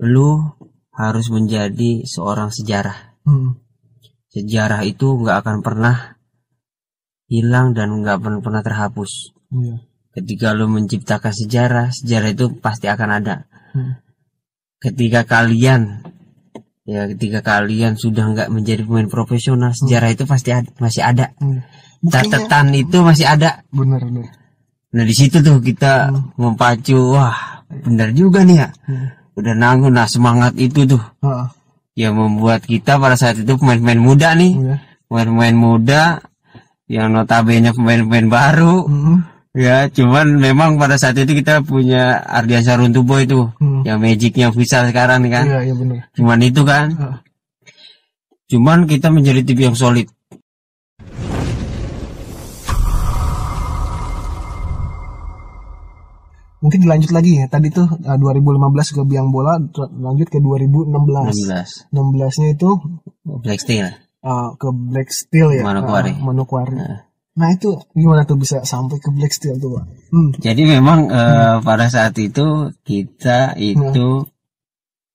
lu harus menjadi seorang sejarah. Hmm. Sejarah itu nggak akan pernah hilang dan nggak akan pernah terhapus. Iya. Ketika lu menciptakan sejarah, sejarah itu pasti akan ada. Hmm. Ketika kalian ya ketika kalian sudah nggak menjadi pemain profesional, sejarah itu pasti ada, masih ada. Hmm. Catatan itu masih ada. bener bener. Nah di situ tuh kita memacu, wah benar juga nih ya. Hmm. Udah nanggung, nah semangat itu tuh Heeh. yang membuat kita pada saat itu pemain-pemain muda nih, Iya. pemain-pemain muda yang notabene pemain-pemain baru, Hmm. ya cuman memang pada saat itu kita punya Ardiansyah Runtubo itu, Hmm. yang magicnya bisa sekarang nih kan, Iya iya bener. cuman itu kan, Heeh. cuman kita menjadi tim yang solid. Mungkin dilanjut lagi ya. Tadi tuh eh, 2015 ke biang bola, lanjut ke 2016. 16 16-nya itu Black Steel. eh, ke Black Steel ya. Manokwari. Eh, Manokwari. Nah. Nah itu gimana tuh bisa sampai ke Black Steel tuh Pak? Hmm. Jadi memang eh, pada saat itu kita itu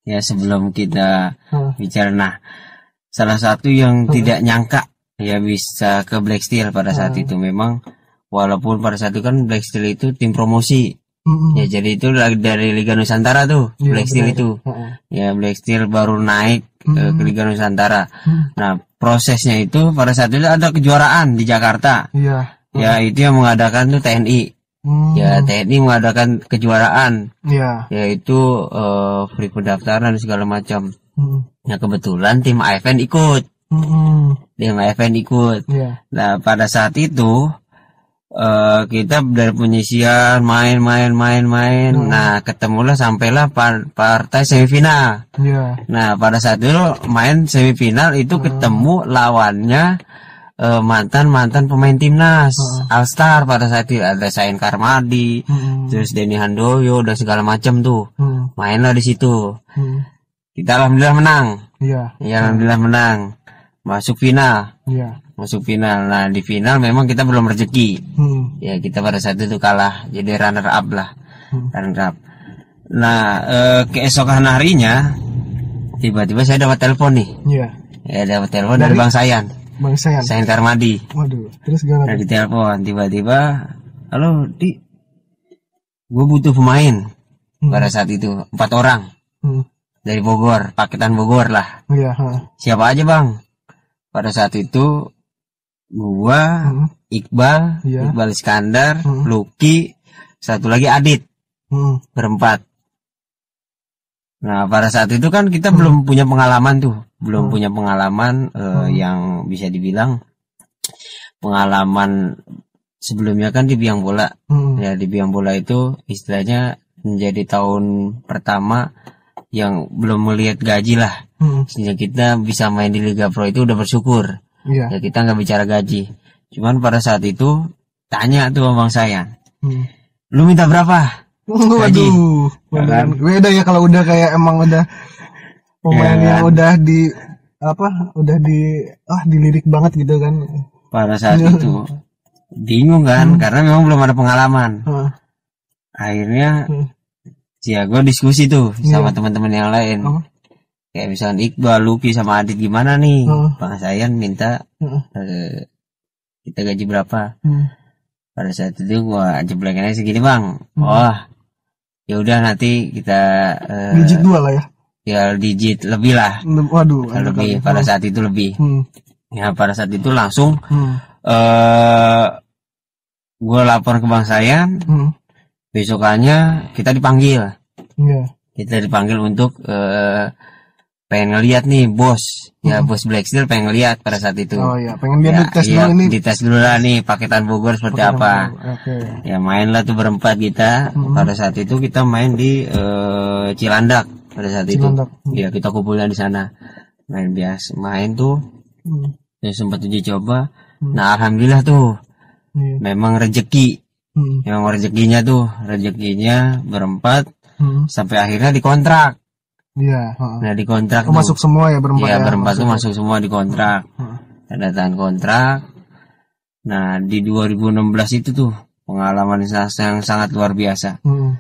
ya sebelum kita Hmm. bicara nah salah satu yang tidak nyangka ya bisa ke Black Steel pada saat itu memang walaupun pada saat itu kan Black Steel itu tim promosi Hmm. ya jadi itu dari Liga Nusantara tuh Iya, Black Steel benar. itu Heeh. ya Black Steel baru naik eh, ke Liga Nusantara Hmm. nah prosesnya itu pada saat itu ada kejuaraan di Jakarta Iya. ya itu yang mengadakan tuh TNI Hmm. ya TNI mengadakan kejuaraan Iya. yaitu eh, free pendaftaran dan segala macam. Hmm. Nah kebetulan tim AFN ikut, Hmm. tim AFN ikut. Iya. Nah pada saat itu eh, kita dari penyisian main main main main. Nah ketemulah sampailah par- partai semifinal. Iya. Nah pada saat itu main semifinal itu ketemu lawannya mantan mantan pemain timnas All Star pada saat itu ada Sain Karmadi, Hmm. terus Denny Handoyo dan segala macam tuh Hmm. mainlah di situ. Hmm. Kita alhamdulillah menang. Iya. Ya alhamdulillah menang. Masuk final, Iya. Masuk final. Nah, di final memang kita belum rezeki. Hmm. Ya, kita pada saat itu kalah jadi runner up lah. Hmm. Runner up. Nah, eh, keesokan harinya tiba-tiba saya dapat telepon nih. Iya. Ya, dapat telepon dari, Bang Sayan, Bang Sayan. Sayan Karmadi. Waduh. Terus gimana? Di telepon tiba-tiba, "Halo, Di. Gue butuh pemain." Pada saat itu empat orang Hmm. dari Bogor, paketan Bogor lah. Iya. Siapa aja bang? Pada saat itu gua, Hmm. Iqbal, Iya. Iqbal Iskandar, Hmm. Lucky, satu lagi Adit, Hmm. berempat. Nah pada saat itu kan kita belum punya pengalaman tuh, belum punya pengalaman eh, yang bisa dibilang pengalaman sebelumnya kan di biang bola. Hmm. Ya di biang bola itu istilahnya menjadi tahun pertama yang belum melihat gaji lah. Hmm. Sehingga kita bisa main di Liga Pro itu udah bersyukur. Iya. Ya kita nggak bicara gaji. Cuman pada saat itu tanya tuh sama Bang Sayan, Hmm. lu minta berapa? Waduh, kan? beda ya kalau udah kayak emang udah pemain Ya yang kan? udah di apa, udah di ah dilirik banget gitu kan. Pada saat Iya. itu bingung Hmm. kan, karena memang belum ada pengalaman. Hah. Akhirnya Hmm. ya gue diskusi tuh sama Iya. teman-teman yang lain. Oh. Kayak misalnya Iqbal, Luki sama Adit gimana nih? Hmm. Bang Sayan minta Heeh. eh, kita gaji berapa? Hmm. Pada saat itu gua jeblekannya segini bang. Hmm. Oh, ya udah nanti kita eh, Digit dua lah ya. ya digit lebih lah. Waduh, lebih pada saat itu lebih Hmm. ya pada saat itu langsung Hmm. eh gue lapor ke bang Sayan Hmm. besokannya kita dipanggil Iya. kita dipanggil untuk eh pengen ngeliat nih bos ya bos Black Steel pengen ngeliat pada saat itu Hmm. Oh iya, pengen dia ya, tes iya, dulu ini. dites dulu lah nih paketan Bogor seperti apa Oke. ya main lah tuh berempat kita Hmm. pada saat itu kita main di eh, Cilandak pada saat Cilandak. itu ya kita kumpulnya di sana main biasa main tuh Hmm. ya sempat uji coba nah alhamdulillah tuh Iya. memang rezeki Hmm. memang rezekinya tuh rezekinya berempat Hmm. sampai akhirnya dikontrak Iya, heeh. nah dikontrak Oh, tuh masuk semua ya berempat ya ya. berempat tuh masuk semua di kontrak Heeh. tanda tangan kontrak nah di 2016 itu tuh pengalaman yang sangat luar biasa Hmm.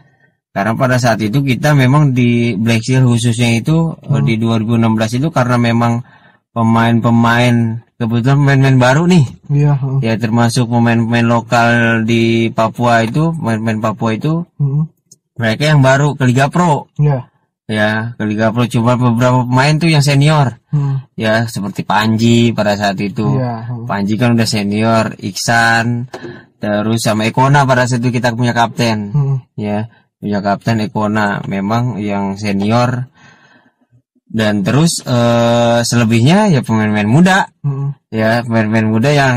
karena pada saat itu kita memang di Black Seal khususnya itu eh, di 2016 itu karena memang pemain-pemain kebetulan pemain-pemain baru nih Iya. heeh. ya termasuk pemain-pemain lokal di Papua itu pemain-pemain Papua itu Hmm. mereka yang baru ke Liga Pro Iya. Ya ke Liga Pro cuma beberapa pemain tuh yang senior Hmm. ya seperti Panji pada saat itu Iya. heeh. Panji kan udah senior Iksan terus sama Ekona pada saat itu kita punya kapten Hmm. ya punya kapten Ekona memang yang senior dan terus eh, selebihnya ya pemain-pemain muda Hmm. ya pemain-pemain muda yang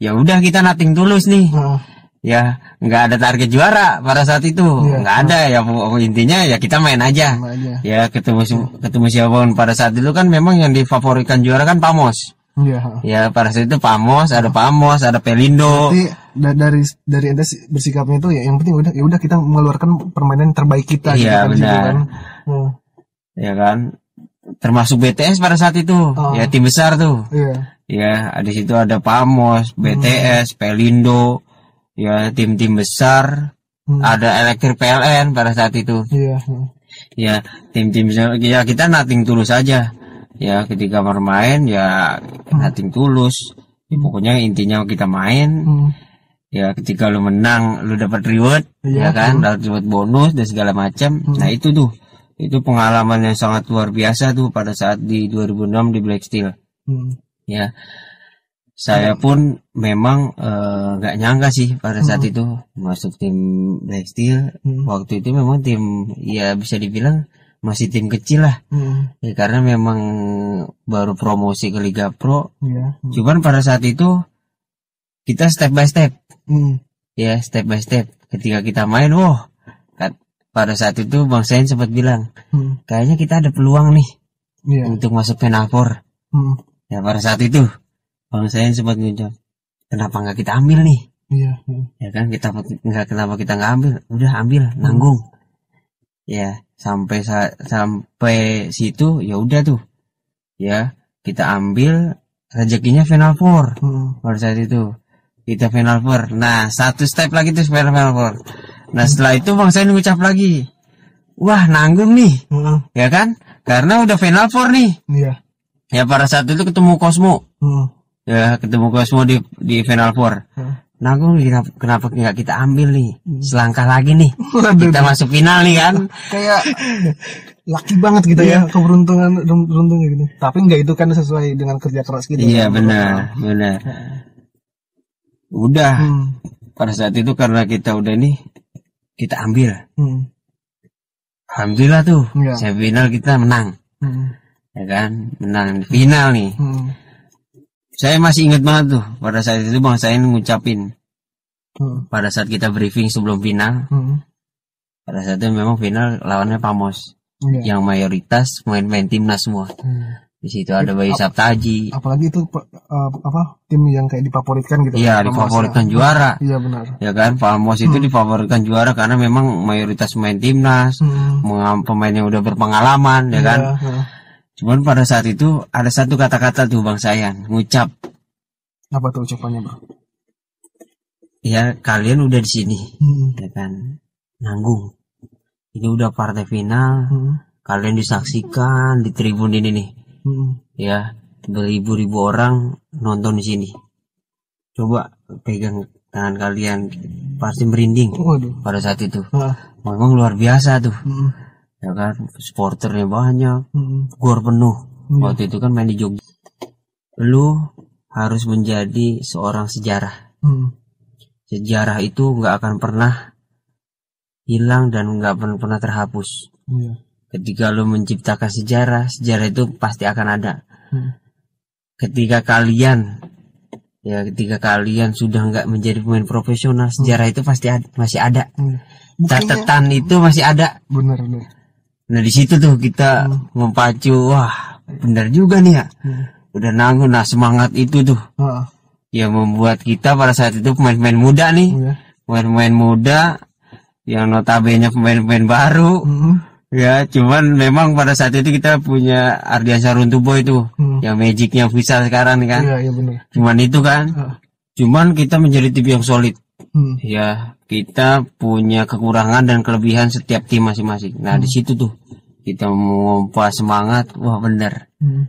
ya udah kita nating tulus nih Heeh. Ya nggak ada target juara pada saat itu Iya. nggak ada ya intinya ya kita main aja Sama aja. ya ketemu si- ketemu siapa pun pada saat itu kan memang yang difavoritkan juara kan Pamos Iya. heeh. ya pada saat itu Pamos ada Pamos ada Pelindo da- dari dari si- bersikapnya itu ya yang penting udah ya udah kita mengeluarkan permainan terbaik kita Iya, kan, di situ benar. kan. Hmm. ya kan termasuk BTS pada saat itu Oh. ya tim besar tuh Iya. ya di situ ada Pamos BTS Pelindo ya tim-tim besar Hmm. ada Elektrik PLN pada saat itu. Heeh. ya tim-tim ya kita nating tulus aja. Ya ketika bermain ya nating tulus. Ya, pokoknya intinya kita main. Hmm. ya ketika lu menang lu dapat reward Iya, ya kan? dapat reward bonus dan segala macam. Nah itu tuh. Itu pengalaman yang sangat luar biasa tuh pada saat di 2006 di Black Steel. Hmm. ya saya pun memang eh, nggak nyangka sih pada saat itu masuk tim Black Steel Hmm. waktu itu memang tim ya bisa dibilang masih tim kecil lah Hmm. ya, karena memang baru promosi ke Liga Pro Iya. Hmm. cuman pada saat itu kita step by step Hmm. ya step by step ketika kita main wah kat- pada saat itu Bang Sain sempat bilang Hmm. kayaknya kita ada peluang nih Iya. untuk masuk Four Hmm. ya pada saat itu Bang Sain sempat ngucap kenapa nggak kita ambil nih? Iya. Ya kan kita nggak kenapa kita nggak ambil? Udah ambil nanggung. Ya sampai sa- sampai situ ya udah tuh. Ya kita ambil rezekinya final four. Hmm. pada saat itu kita final four. Nah satu step lagi tuh final final four. Nah setelah itu bang saya ngucap lagi wah nanggung nih. Hmm. ya kan? Karena udah final four nih. Iya. ya pada saat itu ketemu Cosmo. Hmm. Ya ketemu Cosmo di di final four Hmm. nanggung nih, kenapa kenapa nggak kita ambil nih selangkah lagi nih kita masuk final nih kan kayak laki banget gitu ya keberuntungan beruntungnya gitu. Tapi enggak itu kan sesuai dengan kerja keras kita. iya benar benar udah Hmm. pada saat itu karena kita udah nih kita ambil Hmm. alhamdulillah tuh Iya. semifinal kita menang Hmm. ya kan menang di final nih Hmm. Saya masih ingat banget tuh pada saat itu bang saya ngucapin Hmm. pada saat kita briefing sebelum final Hmm. pada saat itu memang final lawannya Pamos Iya. yang mayoritas main-main timnas semua Hmm. di situ ada Bayu Saptaji Apalagi itu eh, apa tim yang kayak difavoritkan gitu. iya Pamos, difavoritkan ya. juara Iya benar. ya kan Pamos itu difavoritkan juara karena memang mayoritas main timnas Hmm. pemain yang udah berpengalaman ya kan Iya, iya. Cuman pada saat itu ada satu kata-kata tuh bang Sayan ngucap Apa tuh ucapannya, Bro? ya kalian udah di sini Hmm. ya kan nanggung ini udah partai final Hmm. kalian disaksikan di tribun ini nih Hmm. ya beribu-ribu orang nonton di sini coba pegang tangan kalian pasti merinding Waduh. pada saat itu Ah. memang luar biasa tuh Hmm. Ya kan supporternya banyak Hmm. gor penuh Iya. waktu itu kan main di Jogja lu harus menjadi seorang sejarah Hmm. sejarah itu nggak akan pernah hilang dan nggak akan pernah terhapus Iya. ketika lu menciptakan sejarah sejarah itu pasti akan ada Hmm. ketika kalian ya ketika kalian sudah nggak menjadi pemain profesional sejarah itu pasti ada, masih ada Hmm. Buktinya- catatan itu masih ada benar benar. Nah di situ tuh kita memacu wah benar juga nih ya Hmm. udah nanggung nah semangat itu tuh Ah. yang membuat kita pada saat itu pemain-pemain muda nih Iya. pemain-pemain muda yang notabene pemain-pemain baru Hmm. ya cuman memang pada saat itu kita punya Ardiansyah Runtubo itu Hmm. yang magicnya futsal sekarang kan Iya iya benar. cuman itu kan Ah. cuman kita menjadi tim yang solid Hmm. ya kita punya kekurangan dan kelebihan setiap tim masing-masing. Nah, di situ tuh kita memompa semangat, wah bener. Hmm.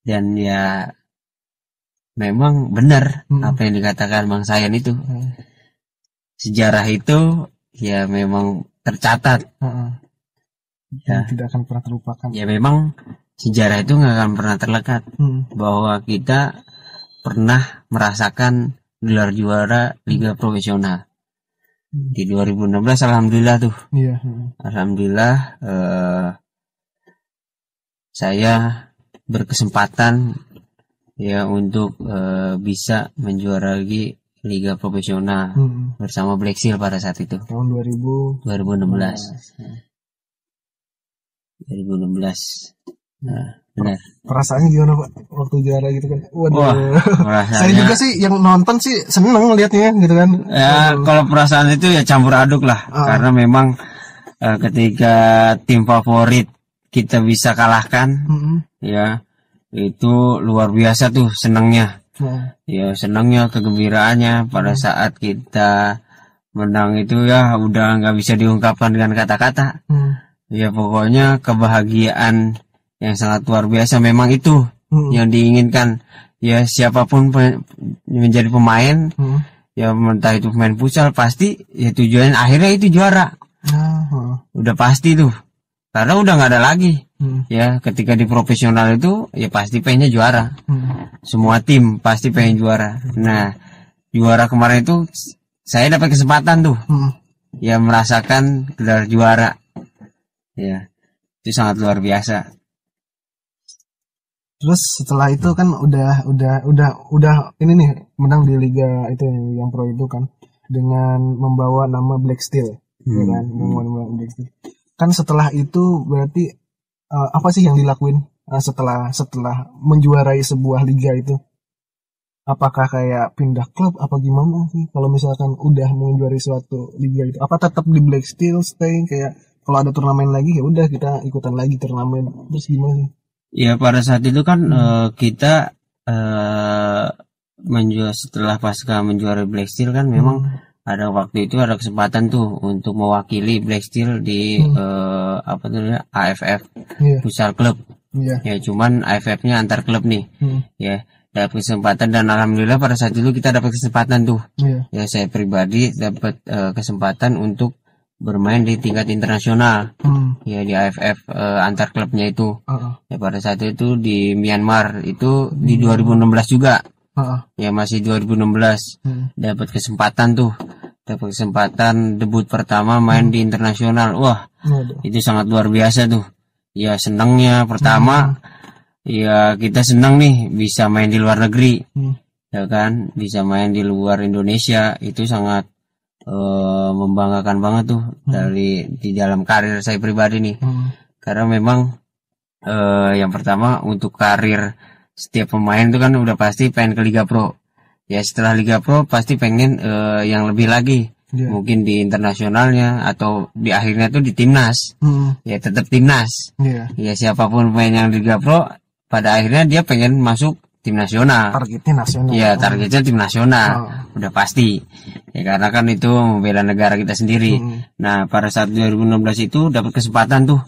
Dan ya memang benar Hmm. apa yang dikatakan Bang Sayan itu. Hmm. Sejarah itu ya memang tercatat. Heeh. Ya, Tidak akan pernah terlupakan. ya memang sejarah itu nggak akan pernah terlekat Hmm. bahwa kita pernah merasakan gelar juara liga profesional Hmm. Di 2016 alhamdulillah tuh Iya. hmm. alhamdulillah eh, saya berkesempatan ya untuk eh, bisa menjuarai liga profesional Hmm. bersama Black Seal pada saat itu Tahun 2000 2016 2016 nah, benar Perasaannya gimana Pak waktu juara gitu kan? Waduh. Wah, Saya perasaannya juga sih yang nonton sih seneng ngeliatnya gitu kan. ya kalau perasaan itu ya campur aduk lah Ah. karena memang eh, ketika tim favorit kita bisa kalahkan Hmm. ya itu luar biasa tuh senangnya ya senangnya kegembiraannya pada saat kita menang itu ya udah nggak bisa diungkapkan dengan kata-kata hmm. ya pokoknya kebahagiaan yang sangat luar biasa memang itu Hmm. yang diinginkan ya siapa pun pe- menjadi pemain Hmm. ya entah itu pemain futsal pasti ya tujuan akhirnya itu juara hmm. udah pasti tuh karena udah nggak ada lagi Hmm. ya ketika di profesional itu ya pasti pengennya juara Hmm. semua tim pasti pengen juara nah juara kemarin itu saya dapat kesempatan tuh Hmm. ya merasakan gelar juara ya itu sangat luar biasa Terus setelah itu kan udah udah udah udah ini nih menang di liga itu yang pro itu kan dengan membawa nama Black Steel, ya kan? Membawa nama Black Steel. Kan setelah itu berarti eh, apa sih yang dilakuin eh, setelah setelah menjuarai sebuah liga itu? Apakah kayak pindah klub apa gimana sih kalau misalkan udah menjuarai suatu liga itu? Apa tetap di Black Steel stay kayak kalau ada turnamen lagi ya udah kita ikutan lagi turnamen terus gimana sih? Ya pada saat itu kan eh, kita eh menjual setelah pasca menjuarai Black Steel kan memang ada waktu itu ada kesempatan tuh untuk mewakili Black Steel di Hmm. eh, apa tuh namanya, AFF Iya, Futsal Club iya. ya cuman AFF-nya antar klub nih Hmm. ya dapat kesempatan dan alhamdulillah pada saat itu kita dapat kesempatan tuh Iya. ya saya pribadi dapat eh, kesempatan untuk bermain di tingkat internasional. Hmm. ya di AFF eh, antar klubnya itu. Heeh. ya pada saat itu di Myanmar itu di 2016 juga. Heeh. ya masih 2016 Hmm. dapat kesempatan tuh. Dapat kesempatan debut pertama main di internasional. Wah Waduh. itu sangat luar biasa tuh. Ya senangnya pertama. Ya kita senang nih bisa main di luar negeri. Hmm. ya kan bisa main di luar Indonesia. Itu sangat eh, membanggakan banget tuh dari di dalam karir saya pribadi nih Hmm. karena memang eh, yang pertama untuk karir setiap pemain itu kan udah pasti pengen ke Liga Pro ya setelah Liga Pro pasti pengen eh, yang lebih lagi Iya. mungkin di internasionalnya atau di akhirnya tuh di timnas Hmm. ya tetap timnas Iya. ya siapa pun pemain yang di Liga Pro pada akhirnya dia pengen masuk tim nasional Targetnya nasional. ya targetnya tim nasional Oh. udah pasti ya karena kan itu membela negara kita sendiri Hmm. nah pada saat 2016 itu dapat kesempatan tuh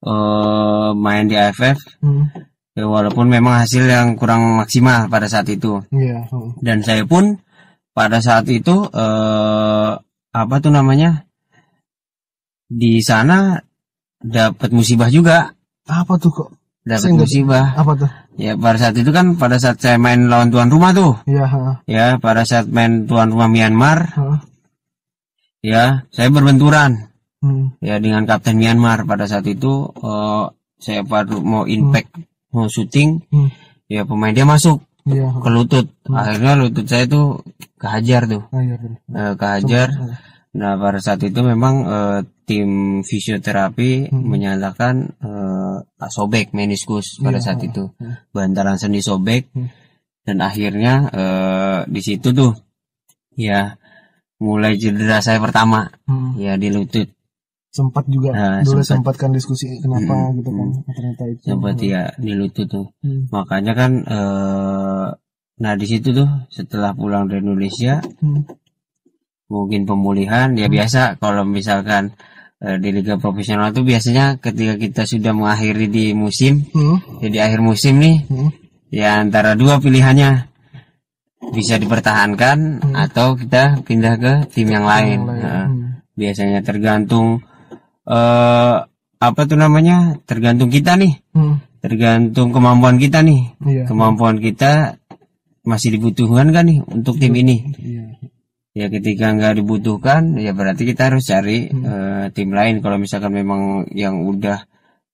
eh main di AFF Hmm. ya walaupun memang hasil yang kurang maksimal pada saat itu Iya. Hmm. dan saya pun pada saat itu eh apa tuh namanya di sana dapat musibah juga Apa tuh kok? Dapat musibah Apa tuh? ya pada saat itu kan pada saat saya main lawan tuan rumah tuh Iya. ya pada saat main tuan rumah Myanmar Heeh. ya saya berbenturan Hmm. ya dengan kapten Myanmar pada saat itu eh, saya baru mau impact mau syuting Hmm. ya pemain dia masuk Iya. ke lutut akhirnya lutut saya tuh kehajar tuh. Eh, kehajar nah pada saat itu memang eh, tim fisioterapi Hmm. menyatakan eh, sobek meniskus pada Iya, saat itu Hmm. bantaran sendi sobek Hmm. dan akhirnya eh, di situ tuh ya mulai cedera saya pertama Hmm. ya di lutut Sempat juga Nah, dulu sempat. kan diskusi kenapa Hmm. gitu kan ternyata itu. sempat ya di lutut tuh Hmm. makanya kan eh nah di situ tuh setelah pulang dari Indonesia Hmm. mungkin pemulihan ya biasa kalau misalkan di liga profesional tuh biasanya ketika kita sudah mengakhiri di musim Hmm. jadi akhir musim nih Hmm. ya antara dua pilihannya bisa dipertahankan atau kita pindah ke tim yang lain. lain. Nah, Hmm. biasanya tergantung eh apa tuh namanya? Tergantung kita nih, Hmm. tergantung kemampuan kita nih. Iya. Kemampuan kita masih dibutuhkan kan nih untuk tim ini. Iya. Ya ketika nggak dibutuhkan, ya berarti kita harus cari eh, tim lain. Kalau misalkan memang yang udah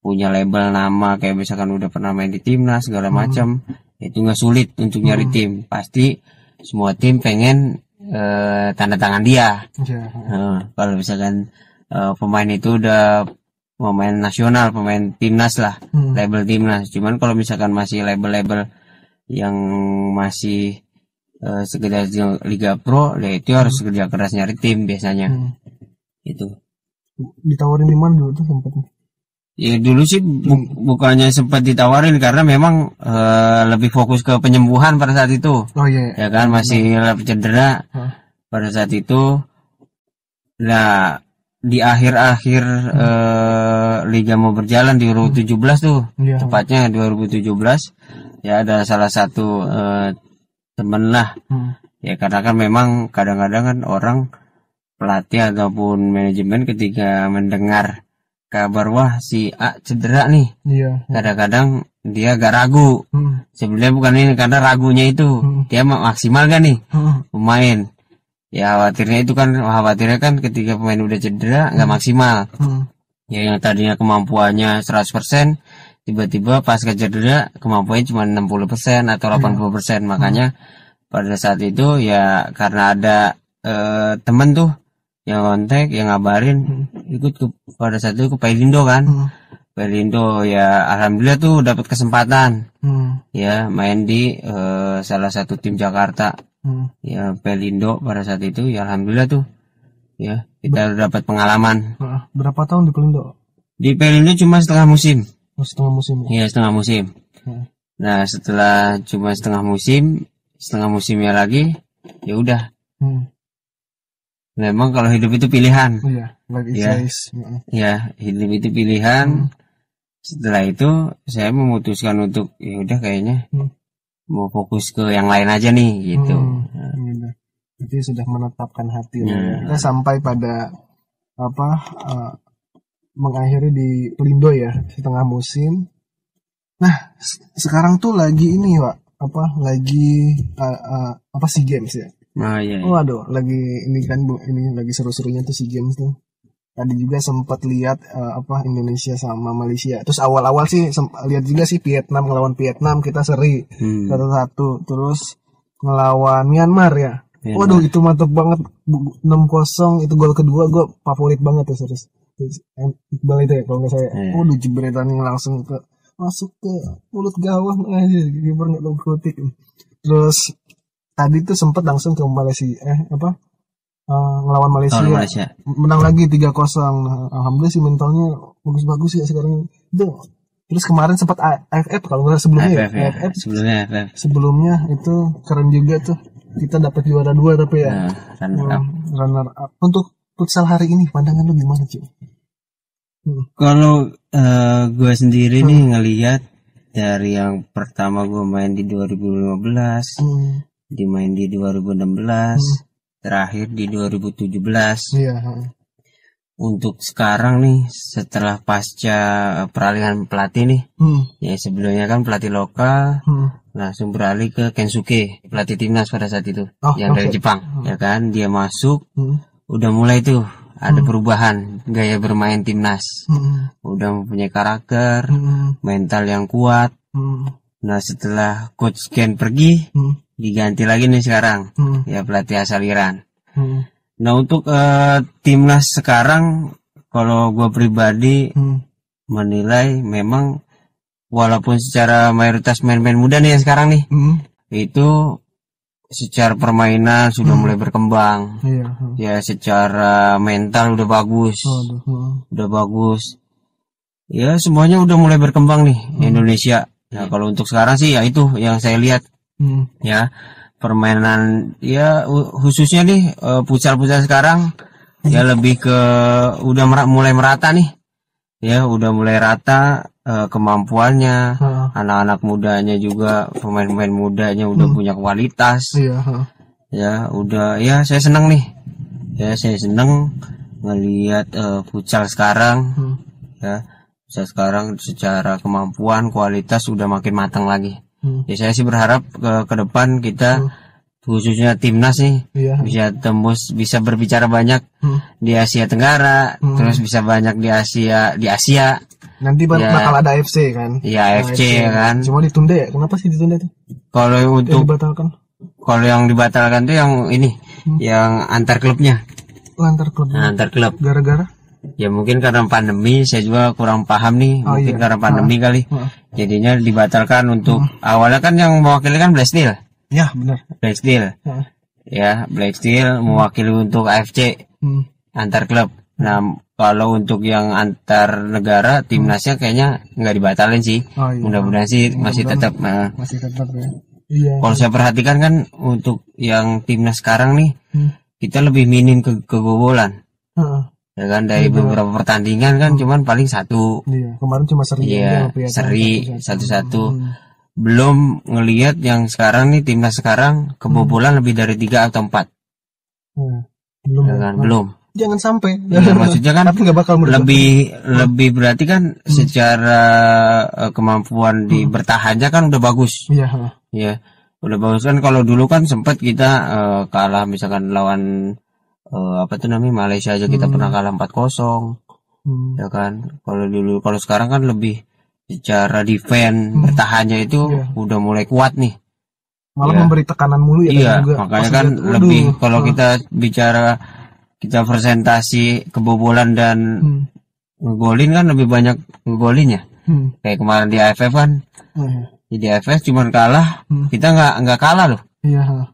punya label nama kayak misalkan udah pernah main di timnas segala macam, itu nggak sulit untuk nyari tim. Pasti semua tim pengen eh, tanda tangan dia. Iya. Nah, kalau misalkan eh, pemain itu udah pemain nasional, pemain timnas lah, Hmm. label timnas. Cuman kalau misalkan masih label-label yang masih eh, sekedar di Liga Pro, ya itu harus kerja keras nyari tim biasanya. Hmm. Itu. Ditawarin di mana dulu tuh sempat? Ya dulu sih bu- bukannya sempat ditawarin karena memang eh, lebih fokus ke penyembuhan pada saat itu. Oh iya. Ya kan masih cedera Hah. pada saat itu. Nah, di akhir-akhir eh, liga mau berjalan di 2017 tuh, Iya. tepatnya 2017 ya ada salah satu eh, temen lah Hmm. ya karena kan memang kadang-kadang kan orang pelatih ataupun manajemen ketika mendengar kabar wah si A cedera nih Iya. kadang-kadang dia agak ragu Hmm. sebenarnya bukan ini karena ragunya itu Hmm. dia mak- maksimal kan nih Hmm. pemain ya khawatirnya itu kan khawatirnya kan ketika pemain udah cedera nggak maksimal Hmm. ya yang tadinya kemampuannya 100% tiba-tiba pas cedera kemampuannya cuma 60% atau 80% makanya pada saat itu ya karena ada eh, temen tuh yang kontak yang ngabarin ikut ke, pada saat itu ke Pelindo kan. Hmm. Pelindo ya alhamdulillah tuh dapat kesempatan. Hmm. ya main di eh, salah satu tim Jakarta. Hmm. ya Pelindo pada saat itu ya alhamdulillah tuh. Ya kita dapat pengalaman. Berapa tahun di Pelindo? di Pelindo cuma setengah musim Oh, setengah musim. ya? Iya setengah musim. Hmm. Nah setelah cuma setengah musim, setengah musimnya lagi, ya udah. Hmm. Memang kalau hidup itu pilihan, Iya. Lagi Iya. size. Heeh. ya hidup itu pilihan. Setelah itu saya memutuskan untuk ya udah kayaknya Hmm. mau fokus ke yang lain aja nih gitu. Hmm. Gitu. Jadi sudah menetapkan hati. ya. Hmm. Kita sampai pada apa eh, mengakhiri di Pelindo ya setengah musim. Nah sekarang tuh lagi ini pak apa lagi eh, eh, apa sih games ya? Nah iya. iya. Waduh, lagi ini kan bu, ini lagi seru-serunya tuh si games tuh. Tadi juga sempat lihat eh, apa Indonesia sama Malaysia. Terus awal-awal sih lihat juga sih Vietnam ngelawan Vietnam kita seri Hmm. satu-satu. Terus ngelawan Myanmar ya. Myanmar. Waduh, itu mantep banget. Bu- 6-0 itu gol kedua gue favorit banget tuh serius. Iqbal itu ya kalau nggak saya. Iya. Waduh, jebretan yang langsung ke masuk ke mulut gawang aja kiper nggak tahu kritik. Terus tadi tuh sempet langsung ke Malaysia eh apa eh, ngelawan Malaysia, Malaysia. menang lagi 3-0 nah, alhamdulillah sih mentalnya bagus-bagus ya sekarang itu terus kemarin sempat AFF kalau nggak sebelumnya AFF ya ya. AFF Sebelumnya AFF. sebelumnya itu keren juga tuh kita dapat juara dua tapi ya Nah, runner up. Hmm, runner up untuk futsal hari ini pandangan lu gimana cuy Kalau eh, gue sendiri nih ngelihat dari yang pertama gue main di 2015, hmm, dimain di 2016, terakhir di 2017. iya hmm. Untuk sekarang nih setelah pasca eh, peralihan pelatih nih, hmm, ya sebelumnya kan pelatih lokal hmm. langsung beralih ke Kensuke, pelatih timnas pada saat itu, Oh, yang dari oke. Jepang, ya kan? Dia masuk, Hmm, udah mulai tuh ada perubahan gaya bermain timnas, hmm, udah mempunyai karakter, hmm, mental yang kuat. hmm, Nah setelah coach Ken pergi, hmm, diganti lagi nih sekarang, hmm, ya pelatih asal Iran. hmm, Nah untuk eh, timnas sekarang, kalau gue pribadi hmm. menilai memang walaupun secara mayoritas main-main muda nih yang sekarang nih, Hmm, itu secara permainan sudah mulai berkembang. iya hmm. Ya secara mental udah bagus, Waduh, hmm. udah bagus. Ya semuanya udah mulai berkembang nih Indonesia. Nah kalau untuk sekarang sih ya itu yang saya lihat Hmm, ya permainan ya khususnya nih eh, pucal-pucal sekarang ya lebih ke udah mulai merata nih ya udah mulai rata eh, kemampuannya Heeh. anak-anak mudanya juga pemain-pemain mudanya udah punya kualitas iya heeh. ya udah ya saya seneng nih ya saya seneng ngelihat eh, futsal sekarang Hmm. ya futsal sekarang secara kemampuan kualitas udah makin matang lagi Hmm. ya saya sih berharap ke ke depan kita khususnya timnas nih iya bisa tembus bisa berbicara banyak Hmm. di Asia Tenggara Hmm. terus bisa banyak di Asia di Asia nanti Ya. bakal ada AFC kan ya AFC ya kan cuma ditunda ya kenapa sih ditunda tuh kalau yang untuk dibatalkan kalau yang dibatalkan tuh yang ini Hmm. yang antar klubnya lantar klub Nah, antar klub gara-gara Ya mungkin karena pandemi saya juga kurang paham nih. Oh, mungkin iya. karena pandemi kali. Heeh. Jadinya dibatalkan untuk awalnya kan yang mewakili kan Black Steel. Ya benar Black Steel. Heeh. Ya, Black Steel mewakili untuk AFC Hmm. antar klub. Nah, kalau untuk yang antar negara timnasnya kayaknya nggak dibatalin sih. oh iya Mudah-mudahan sih masih tetap. Nah, masih tetap ya iya kalau saya perhatikan kan untuk yang timnas sekarang nih Hmm. kita lebih minim ke kebobolan. Heeh. Ya kan dari beberapa pertandingan kan cuman paling satu iya kemarin cuma seri Iya, seri satu-satu. satu-satu. Hmm. Belum ngelihat yang sekarang nih timnas sekarang kebobolan lebih dari tiga atau empat, Hmm. belum ya ya? kan? Belum. jangan sampai Ya, maksudnya kan tapi nggak bakal merubah. lebih lebih berarti kan secara eh, kemampuan di bertahannya kan udah bagus, iya heeh. ya. Udah bagus kan kalau dulu kan sempat kita eh, kalah misalkan lawan eh, apa tuh namanya Malaysia aja kita pernah kalah 4-0 Hmm. ya kan kalau dulu kalau sekarang kan lebih secara defense bertahannya itu Iya. udah mulai kuat nih malah Iya. memberi tekanan mulu ya iya juga makanya Pas kan lihat, waduh, lebih kalau ah, kita bicara kita presentasi kebobolan dan hmm. ngegolin kan lebih banyak ngegolinnya Hmm. kayak kemarin di AFF kan Iya. di AFF cuman kalah Hmm. kita nggak nggak kalah loh iya heeh.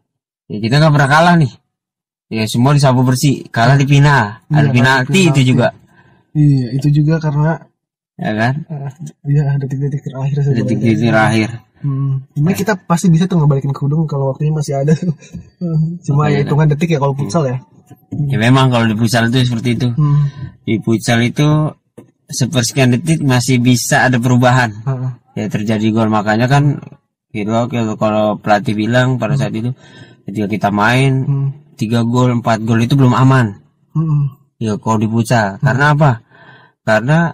ya, kita nggak pernah kalah nih ya semua disapu bersih kalah di final Iya, ada di penalti itu juga iya itu juga karena ya kan eh, iya detik-detik terakhir saja detik-detik terakhir Hmm. Ini kita pasti bisa tuh ngebalikin kerudung kalau waktunya masih ada. Cuma ya hitungan detik ya kalau futsal ya. ya memang kalau di futsal itu seperti itu Hmm. di futsal itu sepersekian detik masih bisa ada perubahan Heeh. ya terjadi gol makanya kan gitu kalau kalau pelatih bilang pada saat itu ketika kita main Hmm. tiga gol empat gol itu belum aman Hmm. ya kalau di futsal karena apa karena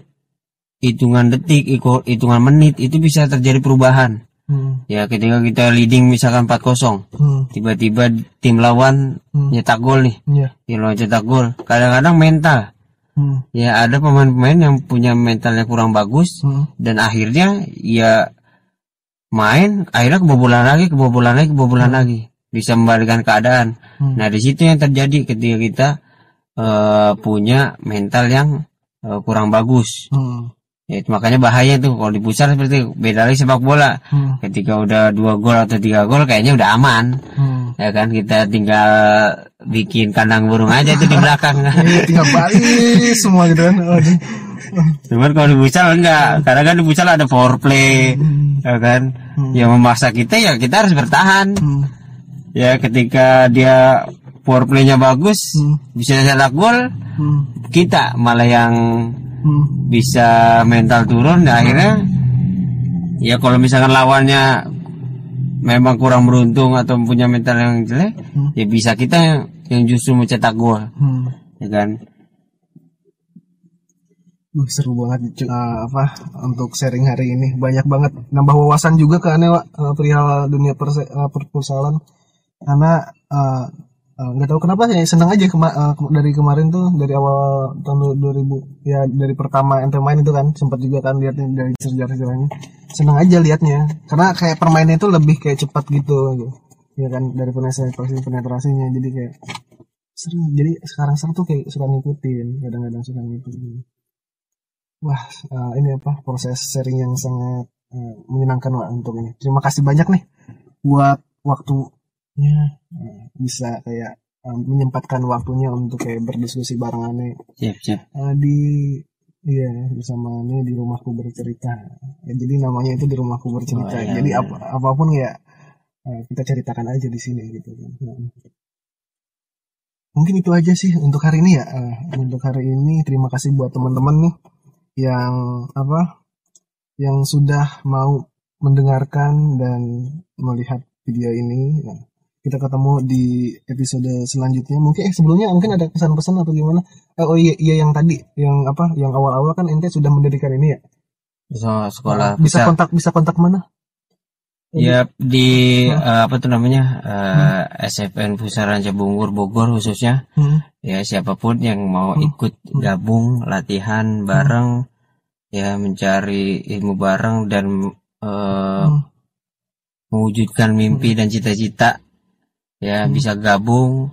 hitungan detik hitungan menit itu bisa terjadi perubahan Hmm. ya ketika kita leading misalkan 4-0 Hmm. tiba-tiba tim lawan Hmm. nyetak gol nih Iya. tim lawan cetak gol kadang-kadang mental Hmm. ya ada pemain-pemain yang punya mentalnya kurang bagus Hmm. dan akhirnya ya main akhirnya kebobolan lagi kebobolan lagi kebobolan lagi bisa membalikan keadaan Hmm. nah di situ yang terjadi ketika kita eh, punya mental yang eh, kurang bagus Hmm. Ya, itu makanya bahaya tuh kalau di pusat seperti itu. beda lagi sepak bola Hmm. ketika udah dua gol atau tiga gol kayaknya udah aman Hmm. ya kan kita tinggal bikin kandang burung aja tuh di belakang Iya, tinggal balik semua gitu kan. Cuman kalau di futsal enggak, karena kan di futsal ada foreplay, ya kan? Yang memaksa kita ya kita harus bertahan. Hmm. Ya ketika dia foreplaynya bagus, Hmm. bisa cetak gol, Hmm. kita malah yang Hmm. bisa mental turun. Dan akhirnya, ya kalau misalkan lawannya memang kurang beruntung atau punya mental yang jelek, Hmm. ya bisa kita yang, yang justru mencetak gol, Hmm. ya kan? Wah, seru banget eh, apa untuk sharing hari ini banyak banget nambah wawasan juga ke aneh eh, perihal dunia perse, eh, perpustakaan karena eh, eh, nggak tahu kenapa ya senang aja kema- ke- dari kemarin tuh dari awal tahun du- 2000 ya dari pertama ente main itu kan sempat juga kan lihatnya dari sejarah-sejarahnya senang aja liatnya karena kayak permainnya itu lebih kayak cepat gitu ya kan dari penetrasi penetrasinya jadi kayak seru. Jadi sekarang seru tuh kayak suka ngikutin kadang-kadang suka ngikutin. Wah, eh, ini apa proses sharing yang sangat eh, menyenangkan Wak untuk ini. Terima kasih banyak nih buat waktunya eh, bisa kayak eh, menyempatkan waktunya untuk kayak berdiskusi bareng Ane Siap, siap. eh, di iya bersama Ane di rumahku bercerita. Ya, jadi namanya itu di rumahku bercerita. Oh, iya, jadi iya. apa apa pun ya eh, kita ceritakan aja di sini gitu kan. Nah. Mungkin itu aja sih untuk hari ini ya. Eh, untuk hari ini terima kasih buat teman-teman nih yang apa yang sudah mau mendengarkan dan melihat video ini. Nah, kita ketemu di episode selanjutnya. Mungkin eh sebelumnya mungkin ada pesan-pesan atau gimana? Eh, oh iya iya yang tadi yang apa yang awal-awal kan ente sudah mendirikan ini ya. So, sekolah bisa pusat. kontak bisa kontak mana? Ya di eh, apa tuh namanya eh, SFN Pusara Cibungur Bogor khususnya Hmm. ya siapa pun yang mau Hmm. ikut gabung latihan bareng ya mencari ilmu bareng dan eh, Hmm. mewujudkan mimpi dan cita-cita ya Hmm. bisa gabung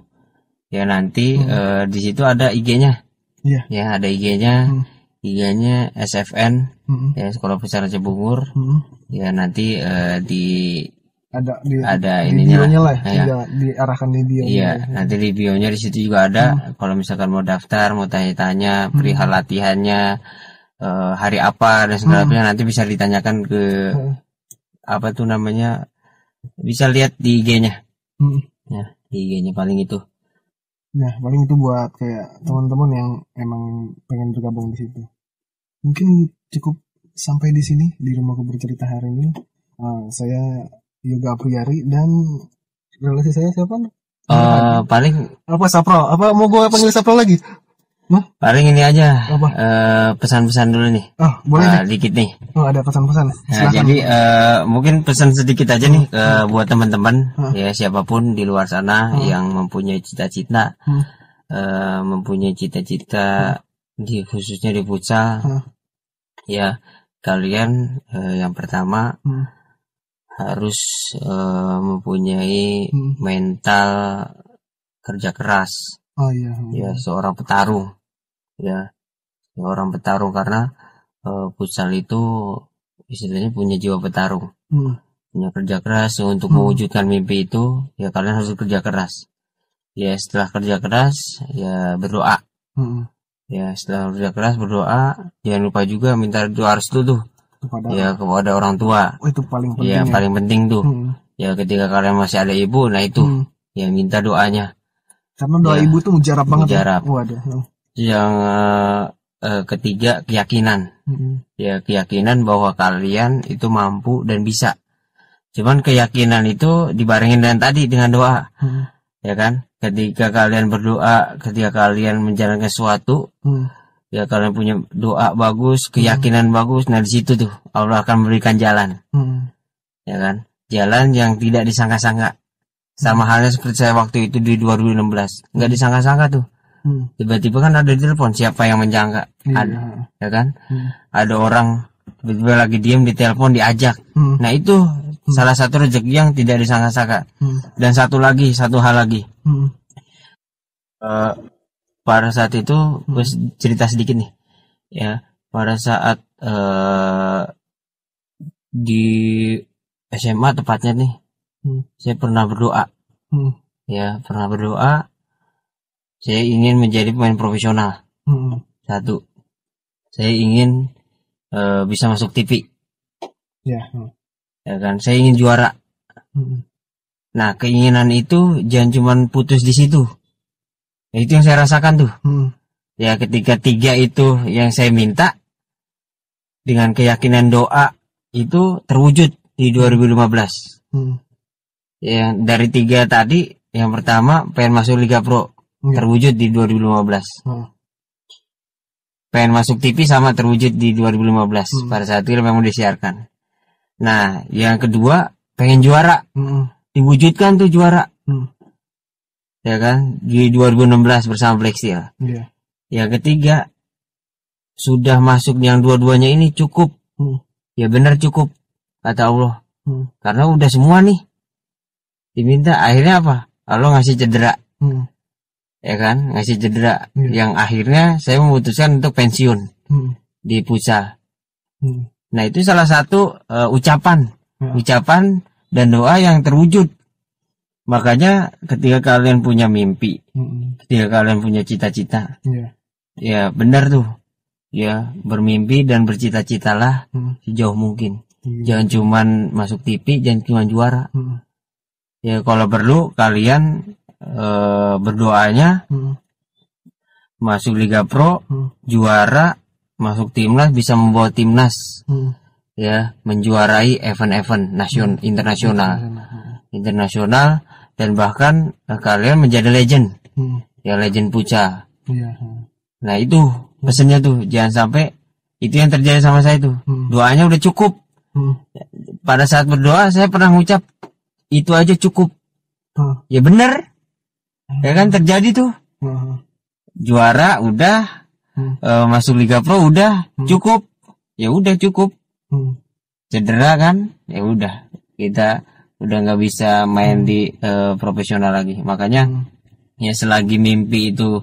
ya nanti Hmm. eh, di situ ada IG-nya Iya. ya ada IG-nya Hmm. IG-nya SFN Hmm. ya Sekolah Pusara Cibungur Hmm. ya nanti eh, di Ada di ada di ininya bionya lah. Ya. ya, diarahkan di bio. Iya, nanti di bionya di situ juga ada. Kalau misalkan mau daftar, mau tanya-tanya perihal latihannya, eh, hari apa dan segala macamnya nanti bisa ditanyakan ke Hmm. apa tuh namanya, bisa lihat di IG-nya. Hmm. Ya, IG-nya paling itu. Nah, paling itu buat kayak teman-teman yang emang pengen bergabung di situ. Mungkin cukup sampai di sini di rumahku bercerita hari ini. Ah, saya Yoga Apriyari dan relasi saya siapa? Eh, paling Apa Sapro? Apa mau gue panggil Sapro lagi? Paling ini aja. Eh, pesan-pesan dulu nih. Oh, boleh Eh, deh. dikit nih. Oh, ada pesan-pesan. Nah, jadi eh, mungkin pesan sedikit aja nih ke buat teman-teman Hmm. ya siapa pun di luar sana Hmm. yang mempunyai cita-cita, Hmm. eh, mempunyai cita-cita di khususnya di futsal, Hmm. ya kalian eh, yang pertama Hmm. harus eh, mempunyai Hmm. mental kerja keras, Oh iya. ya seorang petarung, ya seorang petarung karena eh, futsal itu istilahnya punya jiwa petarung. Hmm. punya kerja keras untuk Hmm. mewujudkan mimpi itu ya kalian harus kerja keras ya setelah kerja keras ya berdoa Hmm. ya setelah kerja keras berdoa jangan lupa juga minta doa restu tuh Kepada ya kepada orang tua oh, itu paling penting. ya ya. paling penting tuh Hmm. ya ketika kalian masih ada ibu nah itu Hmm. ya minta doanya Karena doa Ya. ibu tuh mujarab banget. Mujarab. Ya. Waduh. Yang eh, ketiga keyakinan Hmm. ya keyakinan bahwa kalian itu mampu dan bisa cuman keyakinan itu dibarengin dengan tadi dengan doa Hmm. ya kan ketika kalian berdoa ketika kalian menjalankan sesuatu Hmm. ya kalian punya doa bagus keyakinan bagus nah di situ tuh Allah akan memberikan jalan Hmm. ya kan jalan yang tidak disangka-sangka sama halnya seperti saya waktu itu di 2016 nggak disangka-sangka tuh Hmm. tiba-tiba kan ada di telepon siapa yang menjangka Iya. ada ya kan Hmm. ada orang tiba-tiba lagi diem di telepon diajak Hmm. nah itu salah satu rezeki yang tidak disangka-sangka Hmm. dan satu lagi satu hal lagi Hmm. Eh, pada saat itu gue cerita sedikit nih ya pada saat eh, di SMA tepatnya nih Hmm. saya pernah berdoa Hmm. ya pernah berdoa saya ingin menjadi pemain profesional Hmm. satu saya ingin eh, bisa masuk TV Ya. Hmm. ya kan saya ingin juara Hmm. nah keinginan itu jangan cuman putus di situ ya, itu yang saya rasakan tuh Hmm. ya ketika tiga itu yang saya minta dengan keyakinan doa itu terwujud di 2015 Hmm. Yang dari tiga tadi yang pertama pengen masuk Liga Pro Iya. terwujud di 2015 Hmm. pengen masuk TV sama terwujud di 2015 Hmm. pada saat itu memang disiarkan nah yang kedua pengen juara Hmm. diwujudkan tuh juara Hmm. ya kan di 2016 bersama Black Steel Iya. yang ketiga sudah masuk yang dua-duanya ini cukup Hmm. ya benar cukup kata Allah Hmm. karena udah semua nih diminta akhirnya apa Allah ngasih cedera Hmm. ya kan ngasih cedera Iya. yang akhirnya saya memutuskan untuk pensiun Hmm. di futsal Hmm. nah itu salah satu eh, ucapan Ya. ucapan dan doa yang terwujud makanya ketika kalian punya mimpi Hmm. ketika kalian punya cita-cita Iya. ya benar tuh ya bermimpi dan bercita-citalah Hmm. sejauh mungkin Iya. jangan cuman masuk TV jangan cuma juara Hmm. Ya kalau perlu kalian eh, berdoanya Hmm. masuk Liga Pro Hmm. juara masuk timnas bisa membawa timnas Hmm. ya menjuarai event-event nasion internasional internasional dan bahkan eh, kalian menjadi legend Hmm. ya legend puca Iya. hmm. nah itu pesennya tuh jangan sampai itu yang terjadi sama saya tuh Hmm. doanya udah cukup Hmm. pada saat berdoa saya pernah ngucap itu aja cukup. Hmm. ya bener ya kan terjadi tuh. Hmm. juara udah. Hmm. eh, masuk Liga Pro udah. Cukup. Ya udah cukup. Hmm. cedera kan? Ya udah. Kita udah nggak bisa main di eh, profesional lagi. Makanya Hmm. ya selagi mimpi itu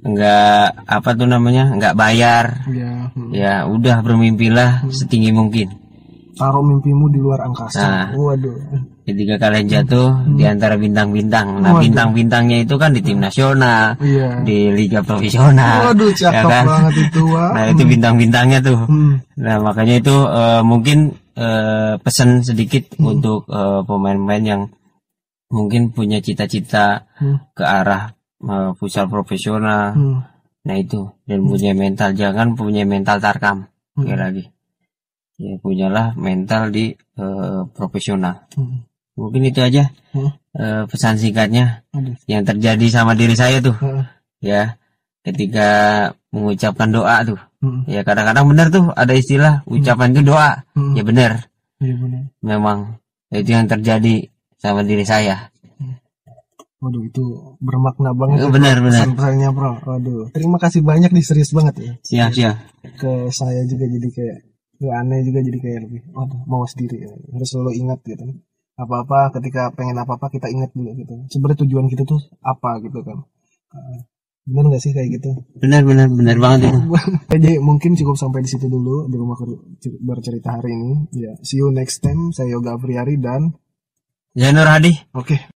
nggak apa tuh namanya nggak bayar. Iya. hmm. ya udah bermimpilah setinggi mungkin Taruh mimpimu di luar angkasa. Nah. Waduh. ketika kalian jatuh di antara bintang-bintang nah Waduh. bintang-bintangnya itu kan di tim nasional Iya. di liga profesional Waduh, cakep ya kan? banget itu, Wak. nah itu bintang-bintangnya tuh Hmm. Nah makanya itu eh, mungkin eh, pesan sedikit Hmm. untuk eh, pemain-pemain yang mungkin punya cita-cita Hmm. ke arah eh, futsal profesional. Hmm. Nah itu dan punya mental jangan punya mental tarkam Hmm. sekali lagi. Ya punyalah mental di eh, profesional. Hmm. Mungkin itu aja Hmm. eh, pesan singkatnya Aduh. yang terjadi sama diri saya tuh Heeh. ya ketika mengucapkan doa tuh Hmm. ya kadang-kadang benar tuh ada istilah ucapan itu doa Hmm. ya benar benar. memang itu yang terjadi sama diri saya. Waduh itu bermakna banget. Eh, ya, benar, Bro. benar. Pesan-pesannya bro. Waduh. Terima kasih banyak nih serius banget ya. Siap siap. Ke saya juga jadi kayak ke aneh juga jadi kayak lebih waduh mau sendiri ya. harus selalu ingat gitu apa-apa ketika pengen apa-apa kita ingat dulu gitu sebenarnya tujuan kita tuh apa gitu kan benar nggak sih kayak gitu Benar benar benar banget itu. Jadi mungkin cukup sampai di situ dulu di rumah cer- bercerita hari ini. Ya, see you next time. Saya Yoga Afriari dan Janur Hadi. oke.